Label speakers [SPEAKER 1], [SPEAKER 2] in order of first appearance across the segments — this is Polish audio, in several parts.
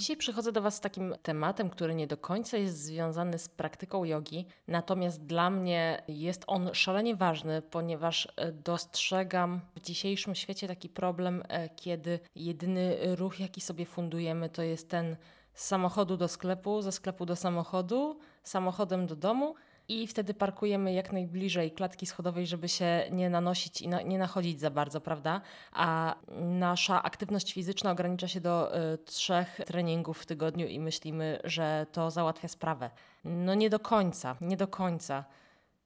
[SPEAKER 1] Dzisiaj przychodzę do Was z takim tematem, który nie do końca jest związany z praktyką jogi, natomiast dla mnie jest on szalenie ważny, ponieważ e, dostrzegam w dzisiejszym świecie taki problem, e, kiedy jedyny ruch, jaki sobie fundujemy, to jest ten z samochodu do sklepu, ze sklepu do samochodu, samochodem do domu i wtedy parkujemy jak najbliżej klatki schodowej, żeby się nie nanosić i na, nie nachodzić za bardzo, prawda? A nasza aktywność fizyczna ogranicza się do y, trzech treningów w tygodniu i myślimy, że to załatwia sprawę. No nie do końca, nie do końca.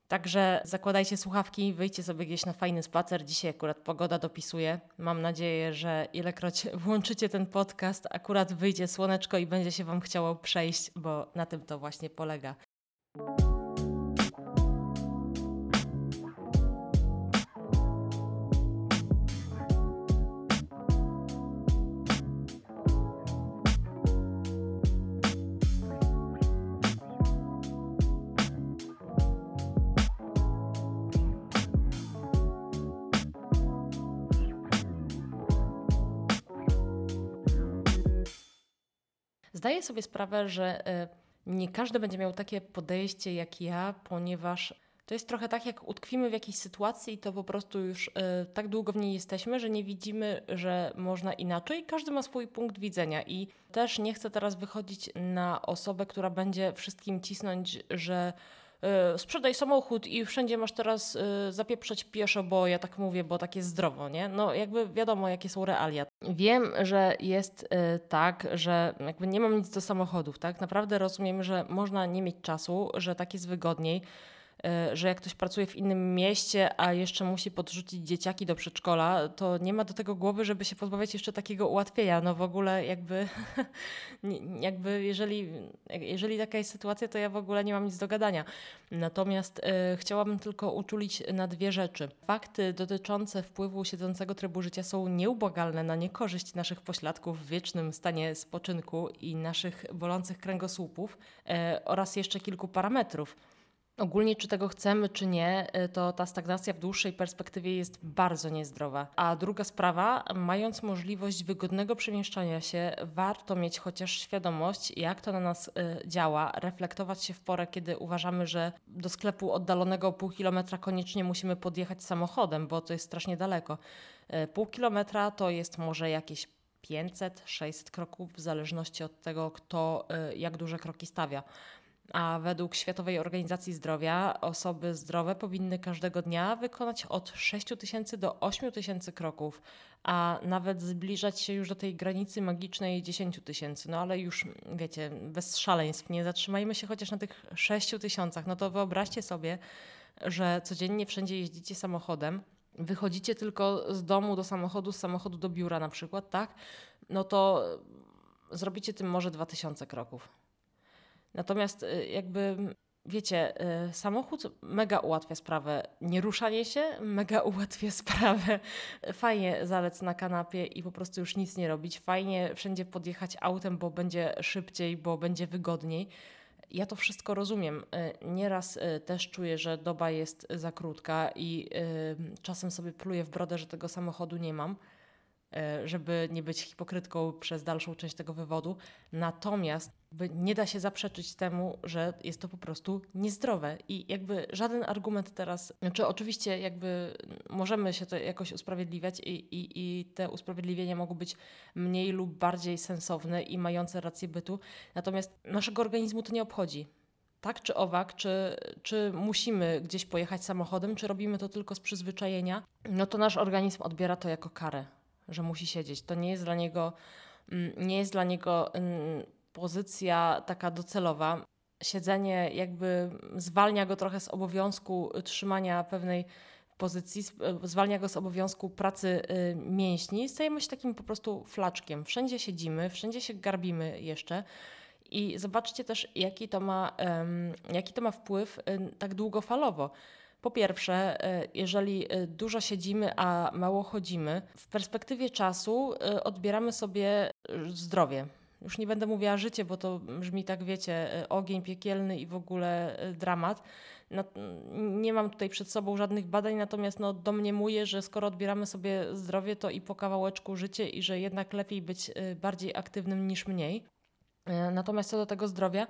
[SPEAKER 1] Także zakładajcie słuchawki, wyjdźcie sobie gdzieś na fajny spacer. Dzisiaj akurat pogoda dopisuje. Mam nadzieję, że ilekroć włączycie ten podcast, akurat wyjdzie słoneczko i będzie się Wam chciało przejść, bo na tym to właśnie polega. Zdaję sobie sprawę, że e, nie każdy będzie miał takie podejście jak ja, ponieważ to jest trochę tak, jak utkwimy w jakiejś sytuacji i to po prostu już y, tak długo w niej jesteśmy, że nie widzimy, że można inaczej. Każdy ma swój punkt widzenia i też nie chcę teraz wychodzić na osobę, która będzie wszystkim cisnąć, że sprzedaj samochód i wszędzie masz teraz y, zapieprzeć pieszo, bo ja tak mówię, bo tak jest zdrowo, nie? No jakby wiadomo, jakie są realia. Wiem, że jest y, tak, że jakby nie mam nic do samochodów, tak? Naprawdę rozumiem, że można nie mieć czasu, że tak jest wygodniej, że jak ktoś pracuje w innym mieście, a jeszcze musi podrzucić dzieciaki do przedszkola, to nie ma do tego głowy, żeby się pozbawiać jeszcze takiego ułatwienia. No w ogóle jakby, jakby jeżeli, jeżeli taka jest sytuacja, to ja w ogóle nie mam nic do gadania. Natomiast e, chciałabym tylko uczulić na dwie rzeczy. Fakty dotyczące wpływu siedzącego trybu życia są nieubłagalne na niekorzyść naszych pośladków w wiecznym stanie spoczynku i naszych bolących kręgosłupów e, oraz jeszcze kilku parametrów. Ogólnie, czy tego chcemy, czy nie, y, to ta stagnacja w dłuższej perspektywie jest bardzo niezdrowa. A druga sprawa, mając możliwość wygodnego przemieszczania się, warto mieć chociaż świadomość, jak to na nas y, działa, reflektować się w porę, kiedy uważamy, że do sklepu oddalonego o pół kilometra koniecznie musimy podjechać samochodem, bo to jest strasznie daleko. Y, pół kilometra to jest może jakieś 500-600 kroków, w zależności od tego, kto jak duże kroki stawia. A według Światowej Organizacji Zdrowia osoby zdrowe powinny każdego dnia wykonać od 6 tysięcy do 8 tysięcy kroków, a nawet zbliżać się już do tej granicy magicznej 10 tysięcy. No ale już wiecie, bez szaleństw, nie zatrzymajmy się chociaż na tych 6 tysiącach. No to wyobraźcie sobie, że codziennie wszędzie jeździcie samochodem, wychodzicie tylko z domu do samochodu, z samochodu do biura na przykład, tak? No to zrobicie tym może 2000 kroków. Natomiast y, jakby wiecie, y, samochód mega ułatwia sprawę. Nieruszanie się mega ułatwia sprawę. Fajnie zalec na kanapie i po prostu już nic nie robić. Fajnie wszędzie podjechać autem, bo będzie szybciej, bo będzie wygodniej. Ja to wszystko rozumiem. Y, nieraz też czuję, że doba jest za krótka i czasem sobie pluję w brodę, że tego samochodu nie mam. E, żeby nie być hipokrytką przez dalszą część tego wywodu. Natomiast nie da się zaprzeczyć temu, że jest to po prostu niezdrowe. I jakby żaden argument teraz, znaczy oczywiście jakby możemy się to jakoś usprawiedliwiać i, i, i te usprawiedliwienia mogą być mniej lub bardziej sensowne i mające rację bytu, natomiast naszego organizmu to nie obchodzi. Tak czy owak, czy, czy musimy gdzieś pojechać samochodem, czy robimy to tylko z przyzwyczajenia, no to nasz organizm odbiera to jako karę że musi siedzieć. To nie jest dla niego, mm, nie jest dla niego mm, pozycja taka docelowa. Siedzenie jakby zwalnia go trochę z obowiązku trzymania pewnej pozycji, e, zwalnia go z obowiązku pracy y, mięśni. Stajemy się takim po prostu flaczkiem. Wszędzie siedzimy, wszędzie się garbimy jeszcze. I zobaczcie też, jaki to ma, jaki to ma wpływ y, tak długofalowo. Po pierwsze, e, jeżeli e, dużo siedzimy, a mało chodzimy, w perspektywie czasu e, odbieramy sobie zdrowie. Już nie będę mówiła życie, bo to brzmi tak, wiecie, ogień piekielny i w ogóle dramat. No, nie mam tutaj przed sobą żadnych badań, natomiast no, domniemuję, że skoro odbieramy sobie zdrowie, to i po kawałeczku życie i że jednak lepiej być bardziej aktywnym niż mniej. Natomiast co do tego zdrowia,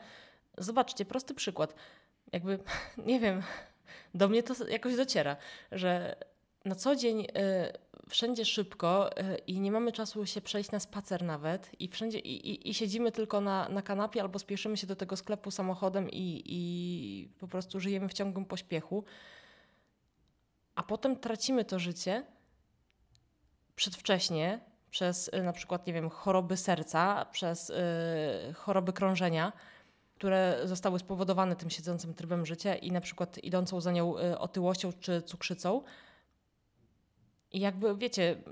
[SPEAKER 1] zobaczcie, prosty przykład. Jakby, nie wiem, do mnie to jakoś dociera, że na co dzień y, wszędzie szybko y, i nie mamy czasu się przejść na spacer nawet i wszędzie i, i, i, siedzimy tylko na, na kanapie albo spieszymy się do tego sklepu samochodem i, i po prostu żyjemy w ciągłym pośpiechu, a potem tracimy to życie przedwcześnie przez y, na przykład, nie wiem, choroby serca, przez choroby krążenia, które zostały spowodowane tym siedzącym trybem życia i na przykład idącą za nią otyłością czy cukrzycą, i jakby wiecie,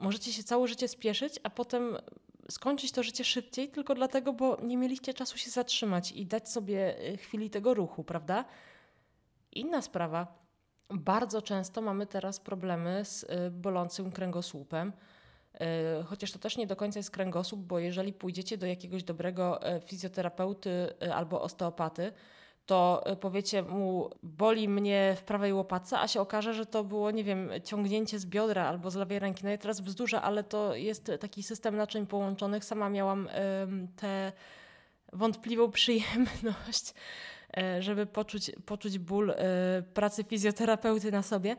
[SPEAKER 1] możecie się całe życie spieszyć, a potem skończyć to życie szybciej, tylko dlatego, bo nie mieliście czasu się zatrzymać i dać sobie y, chwili tego ruchu, prawda? Inna sprawa. Bardzo często mamy teraz problemy z y, bolącym kręgosłupem. Y, chociaż to też nie do końca jest kręgosłup, bo jeżeli pójdziecie do jakiegoś dobrego fizjoterapeuty albo osteopaty, to e, powiecie mu, boli mnie w prawej łopatce, a się okaże, że to było, nie wiem, ciągnięcie z biodra albo z lewej ręki. No i teraz bzdurza, ale to jest taki system naczyń połączonych. Sama miałam tę wątpliwą przyjemność e, żeby poczuć, poczuć ból e, pracy fizjoterapeuty na sobie.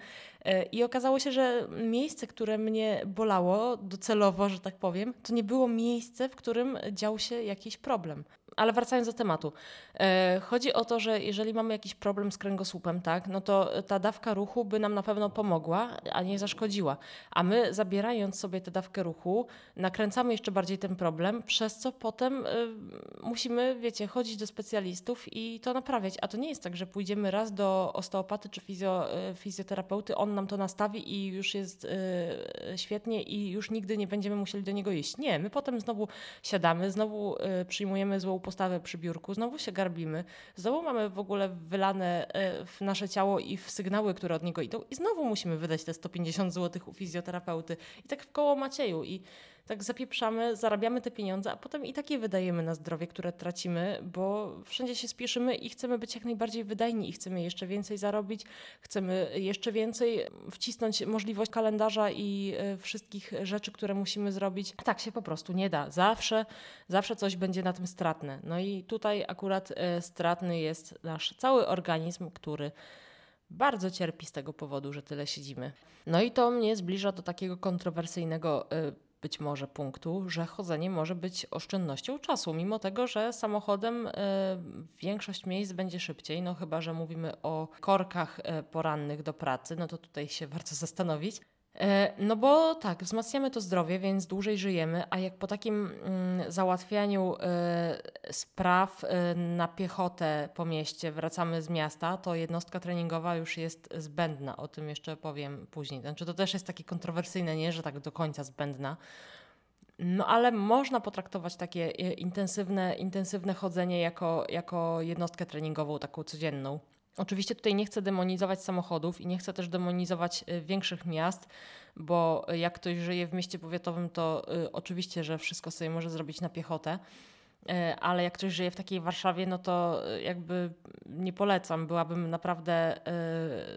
[SPEAKER 1] I okazało się, że miejsce, które mnie bolało docelowo, że tak powiem, to nie było miejsce, w którym dział się jakiś problem. Ale wracając do tematu. E, chodzi o to, że jeżeli mamy jakiś problem z kręgosłupem, tak, no to ta dawka ruchu by nam na pewno pomogła, a nie zaszkodziła. A my zabierając sobie tę dawkę ruchu, nakręcamy jeszcze bardziej ten problem, przez co potem y, musimy, wiecie, chodzić do specjalistów i to naprawiać. A to nie jest tak, że pójdziemy raz do osteopaty czy fizjo, fizjoterapeuty, on nam to nastawi i już jest świetnie i już nigdy nie będziemy musieli do niego iść. Nie, my potem znowu siadamy, znowu przyjmujemy złą postawę przy biurku, znowu się garbimy, znowu mamy w ogóle wylane e, w nasze ciało i w sygnały, które od niego idą i znowu musimy wydać te 150 zł u fizjoterapeuty. I tak w koło Macieju. I tak zapieprzamy, zarabiamy te pieniądze, a potem i takie wydajemy na zdrowie, które tracimy, bo wszędzie się spieszymy i chcemy być jak najbardziej wydajni i chcemy jeszcze więcej zarobić, chcemy jeszcze więcej wcisnąć możliwość kalendarza i e, wszystkich rzeczy, które musimy zrobić. Tak się po prostu nie da. Zawsze, zawsze coś będzie na tym stratne. No i tutaj akurat e, stratny jest nasz cały organizm, który bardzo cierpi z tego powodu, że tyle siedzimy. No i to mnie zbliża do takiego kontrowersyjnego e, być może punktu, że chodzenie może być oszczędnością czasu, mimo tego, że samochodem y, większość miejsc będzie szybciej, no chyba, że mówimy o korkach y, porannych do pracy, no to tutaj się warto zastanowić. E, no bo tak, wzmacniamy to zdrowie, więc dłużej żyjemy, a jak po takim mm, załatwianiu y, spraw y, na piechotę po mieście wracamy z miasta, to jednostka treningowa już jest zbędna. O tym jeszcze powiem później. Znaczy to też jest takie kontrowersyjne, nie, że tak do końca zbędna. No ale można potraktować takie intensywne, intensywne chodzenie jako, jako jednostkę treningową, taką codzienną. Oczywiście tutaj nie chcę demonizować samochodów i nie chcę też demonizować y, większych miast, bo jak ktoś żyje w mieście powiatowym, to y, oczywiście, że wszystko sobie może zrobić na piechotę. Y, ale jak ktoś żyje w takiej Warszawie, no to jakby nie polecam. Byłabym naprawdę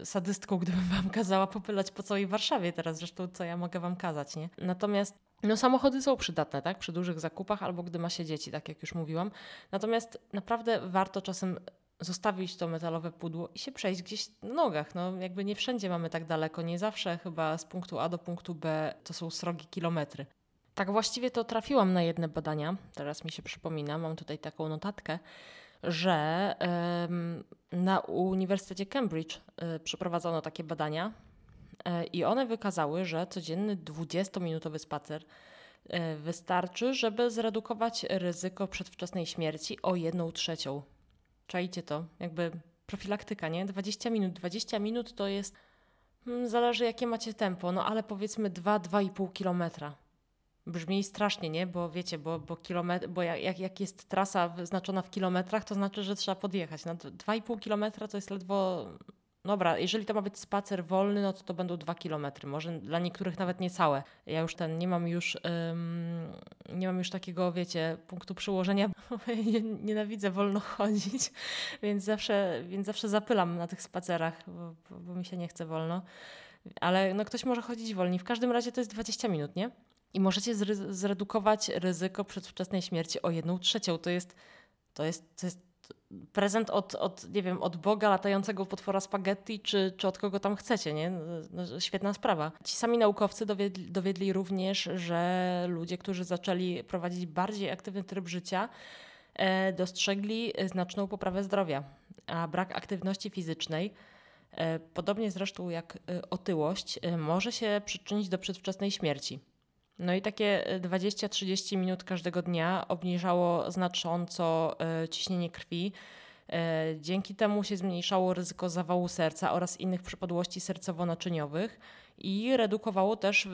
[SPEAKER 1] sadystką, gdybym wam kazała popylać po całej Warszawie teraz. Zresztą co ja mogę wam kazać, nie? Natomiast no samochody są przydatne, tak? Przy dużych zakupach albo gdy ma się dzieci, tak jak już mówiłam. Natomiast naprawdę warto czasem zostawić to metalowe pudło i się przejść gdzieś na nogach. No, jakby nie wszędzie mamy tak daleko, nie zawsze chyba z punktu A do punktu B to są srogi kilometry. Tak właściwie to trafiłam na jedne badania, teraz mi się przypomina, mam tutaj taką notatkę, że na Uniwersytecie Cambridge y, przeprowadzono takie badania y, i one wykazały, że codzienny 20-minutowy spacer y, wystarczy, żeby zredukować ryzyko przedwczesnej śmierci o 1 trzecią Czajcie to, jakby profilaktyka, nie? 20 minut. 20 minut to jest, hmm, zależy jakie macie tempo, no ale powiedzmy 2-2,5 kilometra. Brzmi strasznie, nie? Bo wiecie, bo, bo, kilometr, bo jak, jak jest trasa wyznaczona w kilometrach, to znaczy, że trzeba podjechać. No, 2,5 kilometra to jest ledwo Dobra, jeżeli to ma być spacer wolny, no to to będą dwa kilometry, może dla niektórych nawet niecałe. Ja już ten, nie mam już, ym, nie mam już takiego, wiecie, punktu przyłożenia, nienawidzę wolno chodzić, więc zawsze, więc zawsze zapylam na tych spacerach, bo, bo, bo mi się nie chce wolno. Ale no ktoś może chodzić wolniej. W każdym razie to jest 20 minut, nie? i możecie zredukować ryzyko przedwczesnej śmierci o jedną trzecią. To jest, to jest, to jest prezent od, od, nie wiem, od Boga latającego potwora spaghetti, czy, czy od kogo tam chcecie, nie? No, no świetna sprawa. Ci sami naukowcy dowiedli, dowiedli również, że ludzie, którzy zaczęli prowadzić bardziej aktywny tryb życia, e, dostrzegli znaczną poprawę zdrowia, a brak aktywności fizycznej, e, podobnie zresztą jak e, otyłość, e, może się przyczynić do przedwczesnej śmierci. No i takie 20-30 e, minut każdego dnia obniżało znacząco e, ciśnienie krwi. E, dzięki temu się zmniejszało ryzyko zawału serca oraz innych przypadłości sercowo-naczyniowych i redukowało też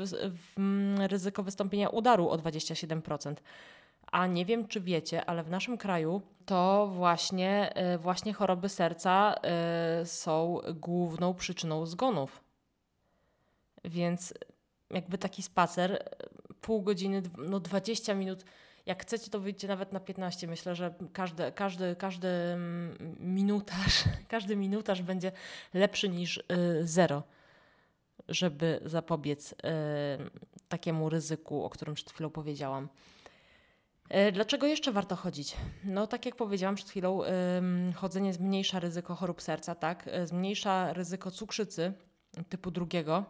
[SPEAKER 1] ryzyko wystąpienia udaru o 27%. A nie wiem, czy wiecie, ale w naszym kraju to właśnie, właśnie choroby serca są główną przyczyną zgonów. Więc jakby taki spacer, pół godziny, no 20 minut. Jak chcecie, to wyjdźcie nawet na 15. Myślę, że każdy, każdy, każdy mm, minutarz, każdy minutarz będzie lepszy niż y, zero, żeby zapobiec y, takiemu ryzyku, o którym przed chwilą powiedziałam. Y, dlaczego jeszcze warto chodzić? No, tak jak powiedziałam przed chwilą, chodzenie zmniejsza ryzyko chorób serca, tak? Zmniejsza ryzyko cukrzycy typu drugiego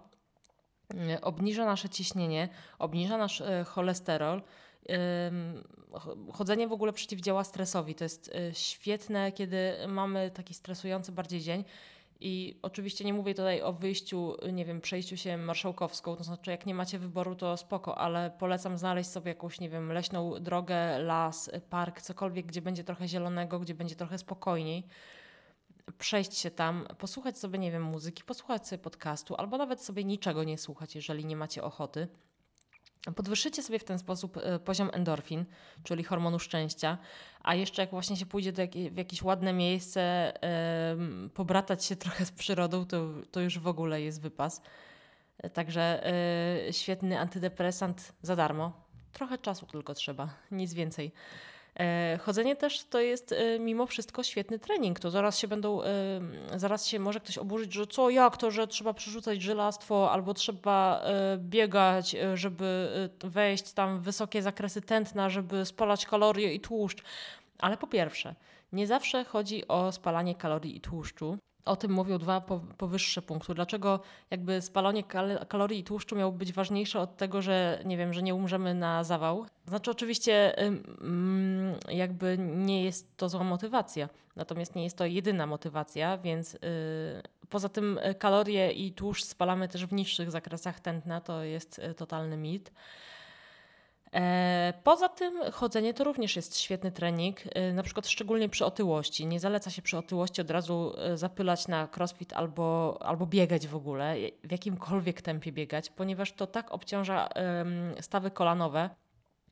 [SPEAKER 1] obniża nasze ciśnienie, obniża nasz y, cholesterol. Chodzenie w ogóle przeciwdziała stresowi. To jest y, świetne, kiedy mamy taki stresujący bardziej dzień. I oczywiście nie mówię tutaj o wyjściu, nie wiem, przejściu się marszałkowską, to znaczy jak nie macie wyboru, to spoko, ale polecam znaleźć sobie jakąś, nie wiem, leśną drogę, las, park, cokolwiek, gdzie będzie trochę zielonego, gdzie będzie trochę spokojniej przejść się tam, posłuchać sobie, nie wiem, muzyki, posłuchać sobie podcastu, albo nawet sobie niczego nie słuchać, jeżeli nie macie ochoty. Podwyższycie sobie w ten sposób e, poziom endorfin, czyli hormonu szczęścia, a jeszcze jak właśnie się pójdzie do jak, w jakieś ładne miejsce, yy, pobratać się trochę z przyrodą, to, to już w ogóle jest wypas. Także yy, świetny antydepresant za darmo. Trochę czasu tylko trzeba, nic więcej. E, chodzenie też to jest e, mimo wszystko świetny trening. To zaraz się będą, e, zaraz się może ktoś oburzyć, że co, jak to, że trzeba przerzucać żelastwo albo trzeba biegać, żeby wejść tam w wysokie zakresy tętna, żeby spalać kalorie i tłuszcz. Ale po pierwsze, nie zawsze chodzi o spalanie kalorii i tłuszczu. O tym mówią dwa powyższe punkty. Dlaczego jakby spalanie kal kalorii i tłuszczu miało być ważniejsze od tego, że nie wiem, że nie umrzemy na zawał? Znaczy oczywiście jakby nie jest to zła motywacja, natomiast nie jest to jedyna motywacja, więc y, poza tym kalorie i tłuszcz spalamy też w niższych zakresach tętna, to jest y, totalny mit. E, poza tym chodzenie to również jest świetny trening, e, na przykład szczególnie przy otyłości. Nie zaleca się przy otyłości od razu e, zapylać na crossfit albo, albo biegać w ogóle, w jakimkolwiek tempie biegać, ponieważ to tak obciąża stawy kolanowe,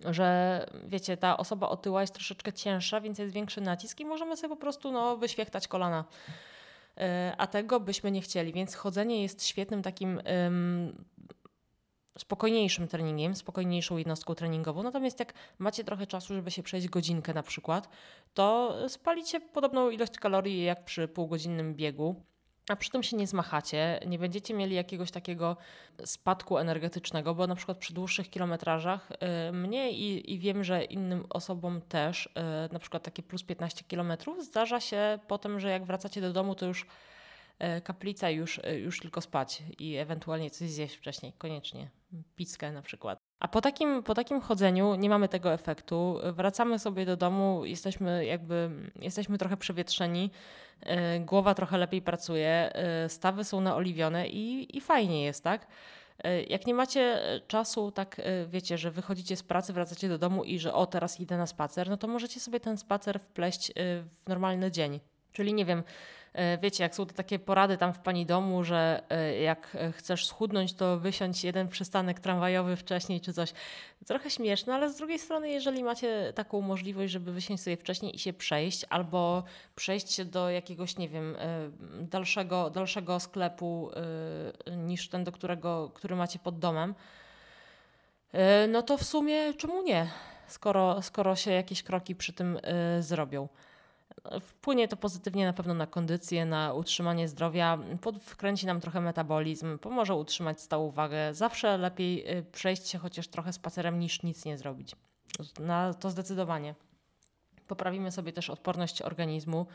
[SPEAKER 1] że wiecie, ta osoba otyła jest troszeczkę cięższa, więc jest większy nacisk i możemy sobie po prostu no, wyświechtać kolana. A tego byśmy nie chcieli, więc chodzenie jest świetnym takim spokojniejszym treningiem, spokojniejszą jednostką treningową. Natomiast jak macie trochę czasu, żeby się przejść godzinkę na przykład, to spalicie podobną ilość kalorii jak przy półgodzinnym biegu. A przy tym się nie zmachacie, nie będziecie mieli jakiegoś takiego spadku energetycznego, bo na przykład przy dłuższych kilometrażach y, mnie i, i wiem, że innym osobom też, y, na przykład takie plus 15 kilometrów, zdarza się potem, że jak wracacie do domu, to już E, kaplica już, e, już tylko spać i ewentualnie coś zjeść wcześniej, koniecznie. Pizzkę na przykład. A po takim, po takim chodzeniu nie mamy tego efektu. Wracamy sobie do domu, jesteśmy jakby, jesteśmy trochę przewietrzeni, e, głowa trochę lepiej pracuje, stawy są naoliwione i, i fajnie jest, tak? Jak nie macie czasu, tak wiecie, że wychodzicie z pracy, wracacie do domu i że o, teraz idę na spacer, no to możecie sobie ten spacer wpleść w normalny dzień. Czyli nie wiem, E, wiecie, jak są to takie porady tam w pani domu, że e, jak chcesz schudnąć, to wysiądź jeden przystanek tramwajowy wcześniej czy coś. Trochę śmieszne, ale z drugiej strony, jeżeli macie taką możliwość, żeby wysiąść sobie wcześniej i się przejść, albo przejść się do jakiegoś, nie wiem, e, dalszego, dalszego sklepu niż ten, do którego, który macie pod domem, no to w sumie czemu nie, skoro, skoro się jakieś kroki przy tym zrobią. Wpłynie to pozytywnie na pewno na kondycję, na utrzymanie zdrowia, wkręci nam trochę metabolizm, pomoże utrzymać stałą wagę. Zawsze lepiej y, przejść się chociaż trochę spacerem niż nic nie zrobić. Na to zdecydowanie. Poprawimy sobie też odporność organizmu.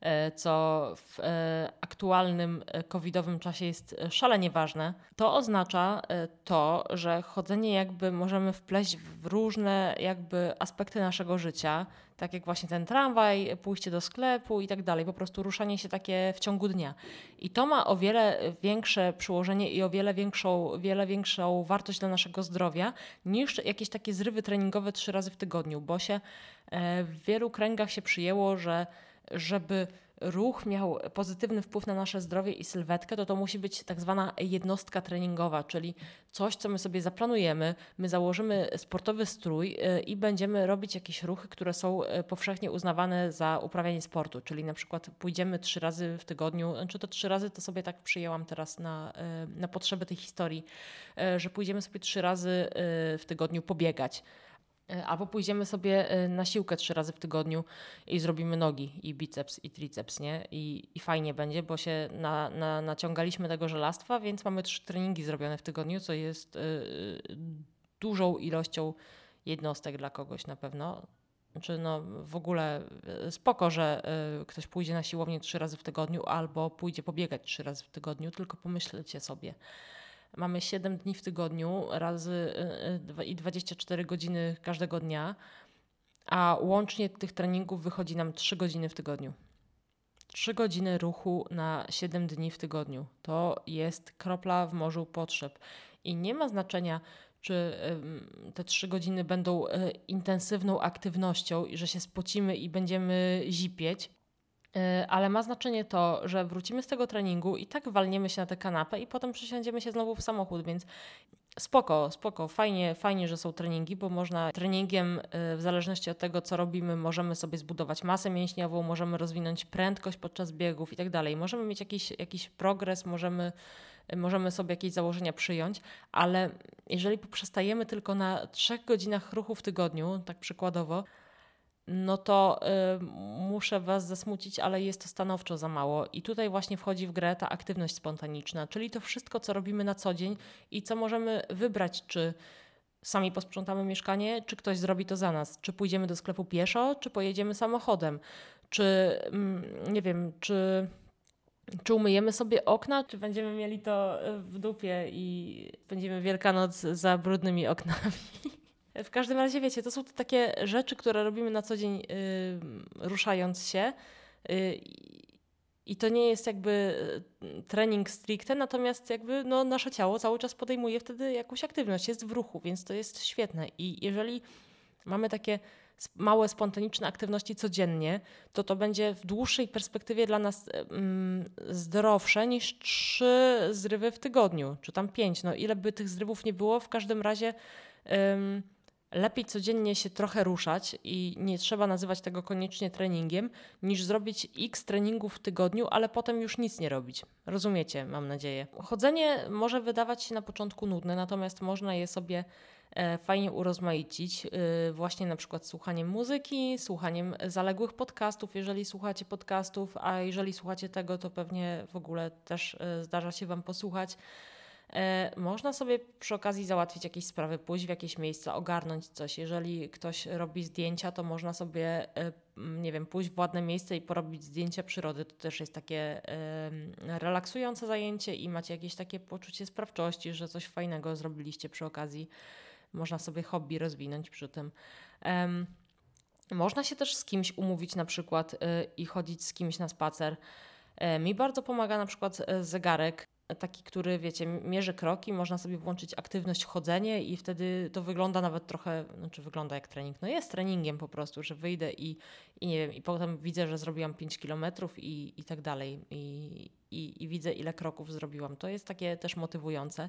[SPEAKER 1] E, co w e, aktualnym e, covidowym czasie jest szalenie ważne. To oznacza to, że chodzenie jakby możemy wpleść w różne jakby aspekty naszego życia, tak jak właśnie ten tramwaj, pójście do sklepu i tak dalej, po prostu ruszanie się takie w ciągu dnia. I to ma o wiele większe przyłożenie i o wiele większą, wiele większą wartość dla naszego zdrowia niż jakieś takie zrywy treningowe trzy razy w tygodniu, bo się w wielu kręgach się przyjęło, że żeby ruch miał pozytywny wpływ na nasze zdrowie i sylwetkę, to to musi być tak zwana jednostka treningowa, czyli coś, co my sobie zaplanujemy, my założymy sportowy strój y, i będziemy robić jakieś ruchy, które są y, powszechnie uznawane za uprawianie sportu, czyli na przykład pójdziemy trzy razy w tygodniu, czy to trzy razy, to sobie tak przyjęłam teraz na, na potrzeby tej historii, że pójdziemy sobie trzy razy w tygodniu pobiegać. E, albo pójdziemy sobie e, na siłkę trzy razy w tygodniu i zrobimy nogi, i biceps, i triceps, nie? I, i fajnie będzie, bo się na, na, naciągaliśmy tego żelastwa, więc mamy trzy treningi zrobione w tygodniu, co jest y, dużą ilością jednostek dla kogoś na pewno. Znaczy, no w ogóle spoko, że ktoś pójdzie na siłownię trzy razy w tygodniu albo pójdzie pobiegać trzy razy w tygodniu, tylko pomyślcie sobie Mamy 7 dni w tygodniu razy y, y, i 24 godziny każdego dnia, a łącznie tych treningów wychodzi nam 3 godziny w tygodniu. 3 godziny ruchu na 7 dni w tygodniu. To jest kropla w morzu potrzeb. I nie ma znaczenia, czy te 3 godziny będą y, intensywną aktywnością i że się spocimy i będziemy zipieć, E, ale ma znaczenie to, że wrócimy z tego treningu i tak walniemy się na tę kanapę i potem przesiądziemy się znowu w samochód, więc spoko, spoko, fajnie, fajnie, że są treningi, bo można treningiem e, w zależności od tego, co robimy, możemy sobie zbudować masę mięśniową, możemy rozwinąć prędkość podczas biegów i tak dalej. Możemy mieć jakiś, jakiś progres, możemy, możemy sobie jakieś założenia przyjąć, ale jeżeli poprzestajemy tylko na trzech godzinach ruchu w tygodniu, tak przykładowo, no to y, muszę Was zasmucić, ale jest to stanowczo za mało. I tutaj właśnie wchodzi w grę ta aktywność spontaniczna, czyli to wszystko, co robimy na co dzień i co możemy wybrać, czy sami posprzątamy mieszkanie, czy ktoś zrobi to za nas, czy pójdziemy do sklepu pieszo, czy pojedziemy samochodem, czy mm, nie wiem, czy czy umyjemy sobie okna, czy będziemy mieli to w dupie i będziemy Wielkanoc za brudnymi oknami. W każdym razie, wiecie, to są to takie rzeczy, które robimy na co dzień yy, ruszając się. Yy, I to nie jest jakby y, trening stricte, natomiast jakby no, nasze ciało cały czas podejmuje wtedy jakąś aktywność, jest w ruchu, więc to jest świetne. I jeżeli mamy takie małe, spontaniczne aktywności codziennie, to to będzie w dłuższej perspektywie dla nas zdrowsze niż trzy zrywy w tygodniu, czy tam pięć. No ile by tych zrywów nie było, w każdym razie lepiej codziennie się trochę ruszać i nie trzeba nazywać tego koniecznie treningiem, niż zrobić x treningów w tygodniu, ale potem już nic nie robić. Rozumiecie, mam nadzieję. Chodzenie może wydawać się na początku nudne, natomiast można je sobie e, fajnie urozmaicić, e, właśnie na przykład słuchaniem muzyki, słuchaniem zaległych podcastów, jeżeli słuchacie podcastów, a jeżeli słuchacie tego, to pewnie w ogóle też e, zdarza się Wam posłuchać można sobie przy okazji załatwić jakieś sprawy, pójść w jakieś miejsce, ogarnąć coś. Jeżeli ktoś robi zdjęcia, to można sobie, e, nie wiem, pójść w ładne miejsce i porobić zdjęcia przyrody. To też jest takie relaksujące zajęcie i macie jakieś takie poczucie sprawczości, że coś fajnego zrobiliście przy okazji. Można sobie hobby rozwinąć przy tym. Można się też z kimś umówić na przykład e, i chodzić z kimś na spacer. Mi bardzo pomaga na przykład zegarek taki, który wiecie, mierzy kroki, można sobie włączyć aktywność chodzenie i wtedy to wygląda nawet trochę, znaczy wygląda jak trening. No jest treningiem po prostu, że wyjdę i, i nie wiem, i potem widzę, że zrobiłam 5 kilometrów i, i tak dalej. I, i, I widzę, ile kroków zrobiłam. To jest takie też motywujące.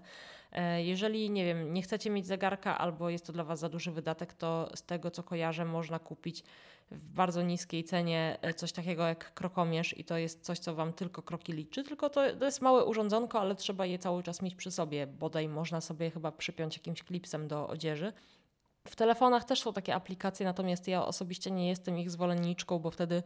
[SPEAKER 1] E, jeżeli, nie wiem, nie chcecie mieć zegarka albo jest to dla Was za duży wydatek, to z tego, co kojarzę, można kupić w bardzo niskiej cenie e, coś takiego jak krokomierz i to jest coś, co Wam tylko kroki liczy, tylko to, to jest małe urządzonko, ale trzeba je cały czas mieć przy sobie. Bodaj można sobie chyba przypiąć jakimś klipsem do odzieży. W telefonach też są takie aplikacje, natomiast ja osobiście nie jestem ich zwolenniczką, bo wtedy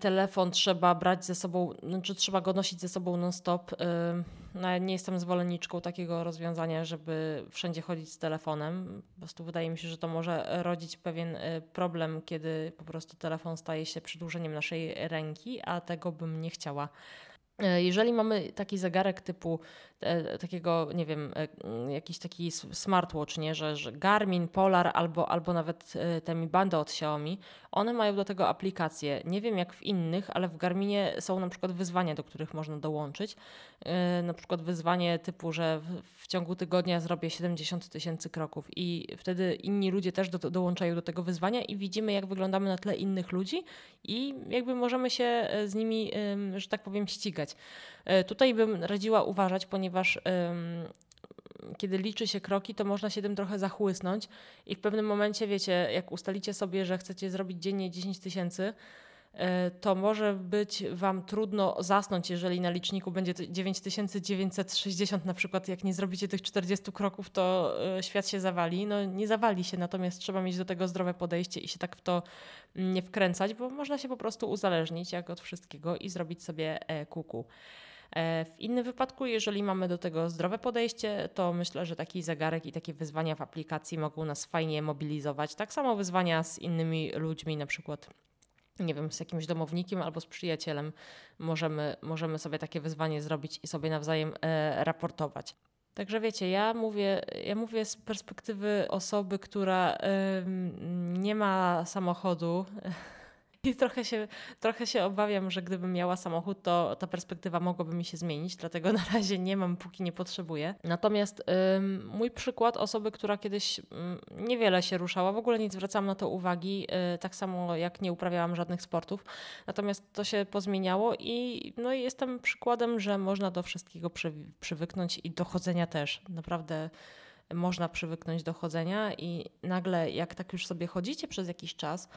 [SPEAKER 1] telefon trzeba brać ze sobą, znaczy trzeba go nosić ze sobą non-stop. E, no, nie jestem zwolenniczką takiego rozwiązania, żeby wszędzie chodzić z telefonem. Po prostu wydaje mi się, że to może rodzić pewien e, problem, kiedy po prostu telefon staje się przedłużeniem naszej ręki, a tego bym nie chciała. Jeżeli mamy taki zegarek typu e, takiego, nie wiem, e, jakiś taki smartwatch, nie, że, że Garmin, Polar albo, albo nawet e, te Mi od Xiaomi, one mają do tego aplikacje. Nie wiem jak w innych, ale w Garminie są na przykład wyzwania, do których można dołączyć. Na przykład wyzwanie typu, że w, w ciągu tygodnia zrobię 70 tysięcy kroków i wtedy inni ludzie też do, dołączają do tego wyzwania i widzimy jak wyglądamy na tle innych ludzi i jakby możemy się z nimi, że tak powiem, ścigać. Tutaj bym radziła uważać, ponieważ kiedy liczy się kroki, to można się tym trochę zachłysnąć i w pewnym momencie, wiecie, jak ustalicie sobie, że chcecie zrobić dziennie 10 tysięcy, e, to może być Wam trudno zasnąć, jeżeli na liczniku będzie 9960 na przykład, jak nie zrobicie tych 40 kroków, to e, świat się zawali. No nie zawali się, natomiast trzeba mieć do tego zdrowe podejście i się tak w to nie wkręcać, bo można się po prostu uzależnić jak od wszystkiego i zrobić sobie e, kuku. E, w innym wypadku, jeżeli mamy do tego zdrowe podejście, to myślę, że taki zegarek i takie wyzwania w aplikacji mogą nas fajnie mobilizować. Tak samo wyzwania z innymi ludźmi, na przykład nie wiem, z jakimś domownikiem albo z przyjacielem możemy, możemy sobie takie wyzwanie zrobić i sobie nawzajem e, raportować. Także wiecie, ja mówię, ja mówię z perspektywy osoby, która y, nie ma samochodu. I trochę się, trochę się obawiam, że gdybym miała samochód, to ta perspektywa mogłaby mi się zmienić, dlatego na razie nie mam, póki nie potrzebuję. Natomiast ym, mój przykład osoby, która kiedyś ym, niewiele się ruszała, w ogóle nie zwracałam na to uwagi, yy, tak samo jak nie uprawiałam żadnych sportów. Natomiast to się pozmieniało i no, jestem przykładem, że można do wszystkiego przy, przywyknąć i do chodzenia też. Naprawdę można przywyknąć do chodzenia i nagle jak tak już sobie chodzicie przez jakiś czas,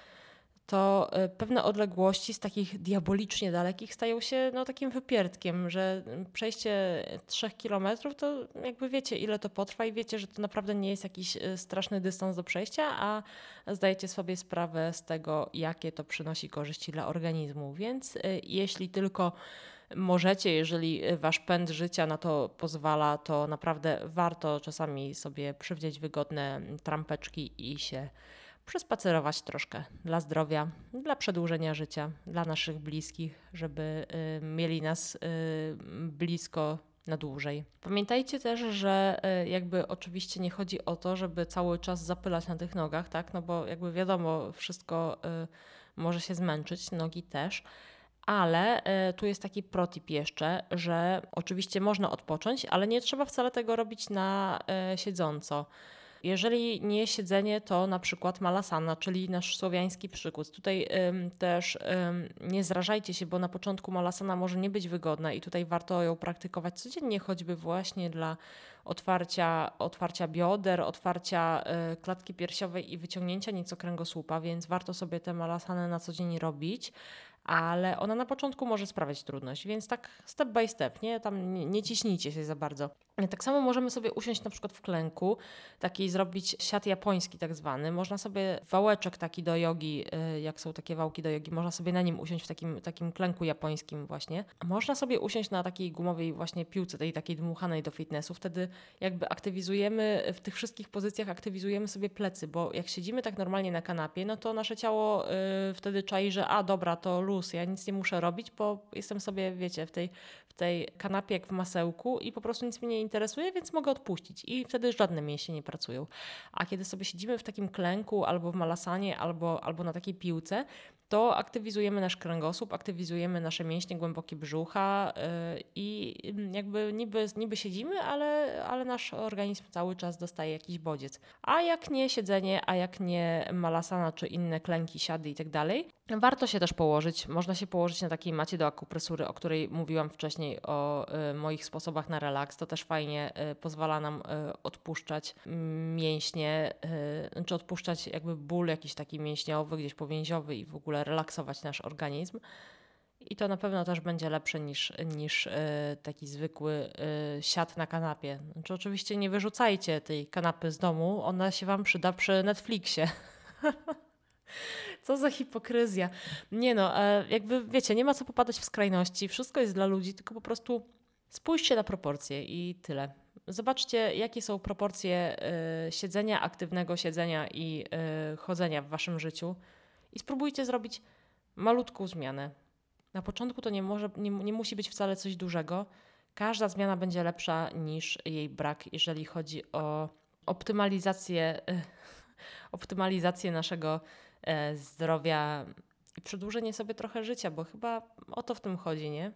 [SPEAKER 1] to e, pewne odległości z takich diabolicznie dalekich stają się no, takim wypierdkiem, że przejście trzech kilometrów to jakby wiecie ile to potrwa i wiecie, że to naprawdę nie jest jakiś e, straszny dystans do przejścia, a zdajecie sobie sprawę z tego, jakie to przynosi korzyści dla organizmu. Więc e, jeśli tylko możecie, jeżeli wasz pęd życia na to pozwala, to naprawdę warto czasami sobie przywdzieć wygodne trampeczki i się przespacerować troszkę dla zdrowia, dla przedłużenia życia, dla naszych bliskich, żeby y, mieli nas y, blisko na dłużej. Pamiętajcie też, że y, jakby oczywiście nie chodzi o to, żeby cały czas zapylać na tych nogach, tak? No bo jakby wiadomo, wszystko może się zmęczyć, nogi też. Ale tu jest taki protip jeszcze, że oczywiście można odpocząć, ale nie trzeba wcale tego robić na siedząco. Jeżeli nie siedzenie, to na przykład malasana, czyli nasz słowiański przykład. Tutaj ym, też ym, nie zrażajcie się, bo na początku malasana może nie być wygodna i tutaj warto ją praktykować codziennie, choćby właśnie dla otwarcia, otwarcia bioder, otwarcia y, klatki piersiowej i wyciągnięcia nieco kręgosłupa, więc warto sobie te malasany na co dzień robić ale ona na początku może sprawiać trudność, więc tak step by step, nie? Tam nie, nie ciśnijcie się za bardzo. Tak samo możemy sobie usiąść na przykład w klęku, taki zrobić siat japoński tak zwany. Można sobie wałeczek taki do jogi, y, jak są takie wałki do jogi, można sobie na nim usiąść w takim, takim klęku japońskim właśnie. Można sobie usiąść na takiej gumowej właśnie piłce, tej takiej dmuchanej do fitnessu. Wtedy jakby aktywizujemy, w tych wszystkich pozycjach aktywizujemy sobie plecy, bo jak siedzimy tak normalnie na kanapie, no to nasze ciało y, wtedy czai, że a dobra, to luz, ja nic nie muszę robić, bo jestem sobie, wiecie, w tej, w tej kanapie jak w masełku i po prostu nic mnie nie interesuje, więc mogę odpuścić i wtedy żadne mięśnie nie pracują. A kiedy sobie siedzimy w takim klęku albo w malasanie, albo, albo na takiej piłce, to aktywizujemy nasz kręgosłup, aktywizujemy nasze mięśnie, głębokie brzucha yy, i jakby niby, niby siedzimy, ale, ale nasz organizm cały czas dostaje jakiś bodziec. A jak nie siedzenie, a jak nie malasana czy inne klęki, siady i tak dalej, warto się też położyć. Można się położyć na takiej macie do akupresury, o której mówiłam wcześniej, o y, moich sposobach na relaks. To też fajnie y, pozwala nam y, odpuszczać mięśnie, czy odpuszczać jakby ból jakiś taki mięśniowy, gdzieś powięziowy i w ogóle relaksować nasz organizm. I to na pewno też będzie lepsze niż, niż taki zwykły siat na kanapie. Znaczy, oczywiście nie wyrzucajcie tej kanapy z domu, ona się Wam przyda przy Netflixie. Co za hipokryzja. Nie no, e, jakby wiecie, nie ma co popadać w skrajności. Wszystko jest dla ludzi, tylko po prostu spójrzcie na proporcje i tyle. Zobaczcie, jakie są proporcje siedzenia, aktywnego siedzenia i chodzenia w waszym życiu i spróbujcie zrobić malutką zmianę. Na początku to nie, może, nie, nie musi być wcale coś dużego. Każda zmiana będzie lepsza niż jej brak, jeżeli chodzi o optymalizację, optymalizację naszego zdrowia i przedłużenie sobie trochę życia, bo chyba o to w tym chodzi, nie?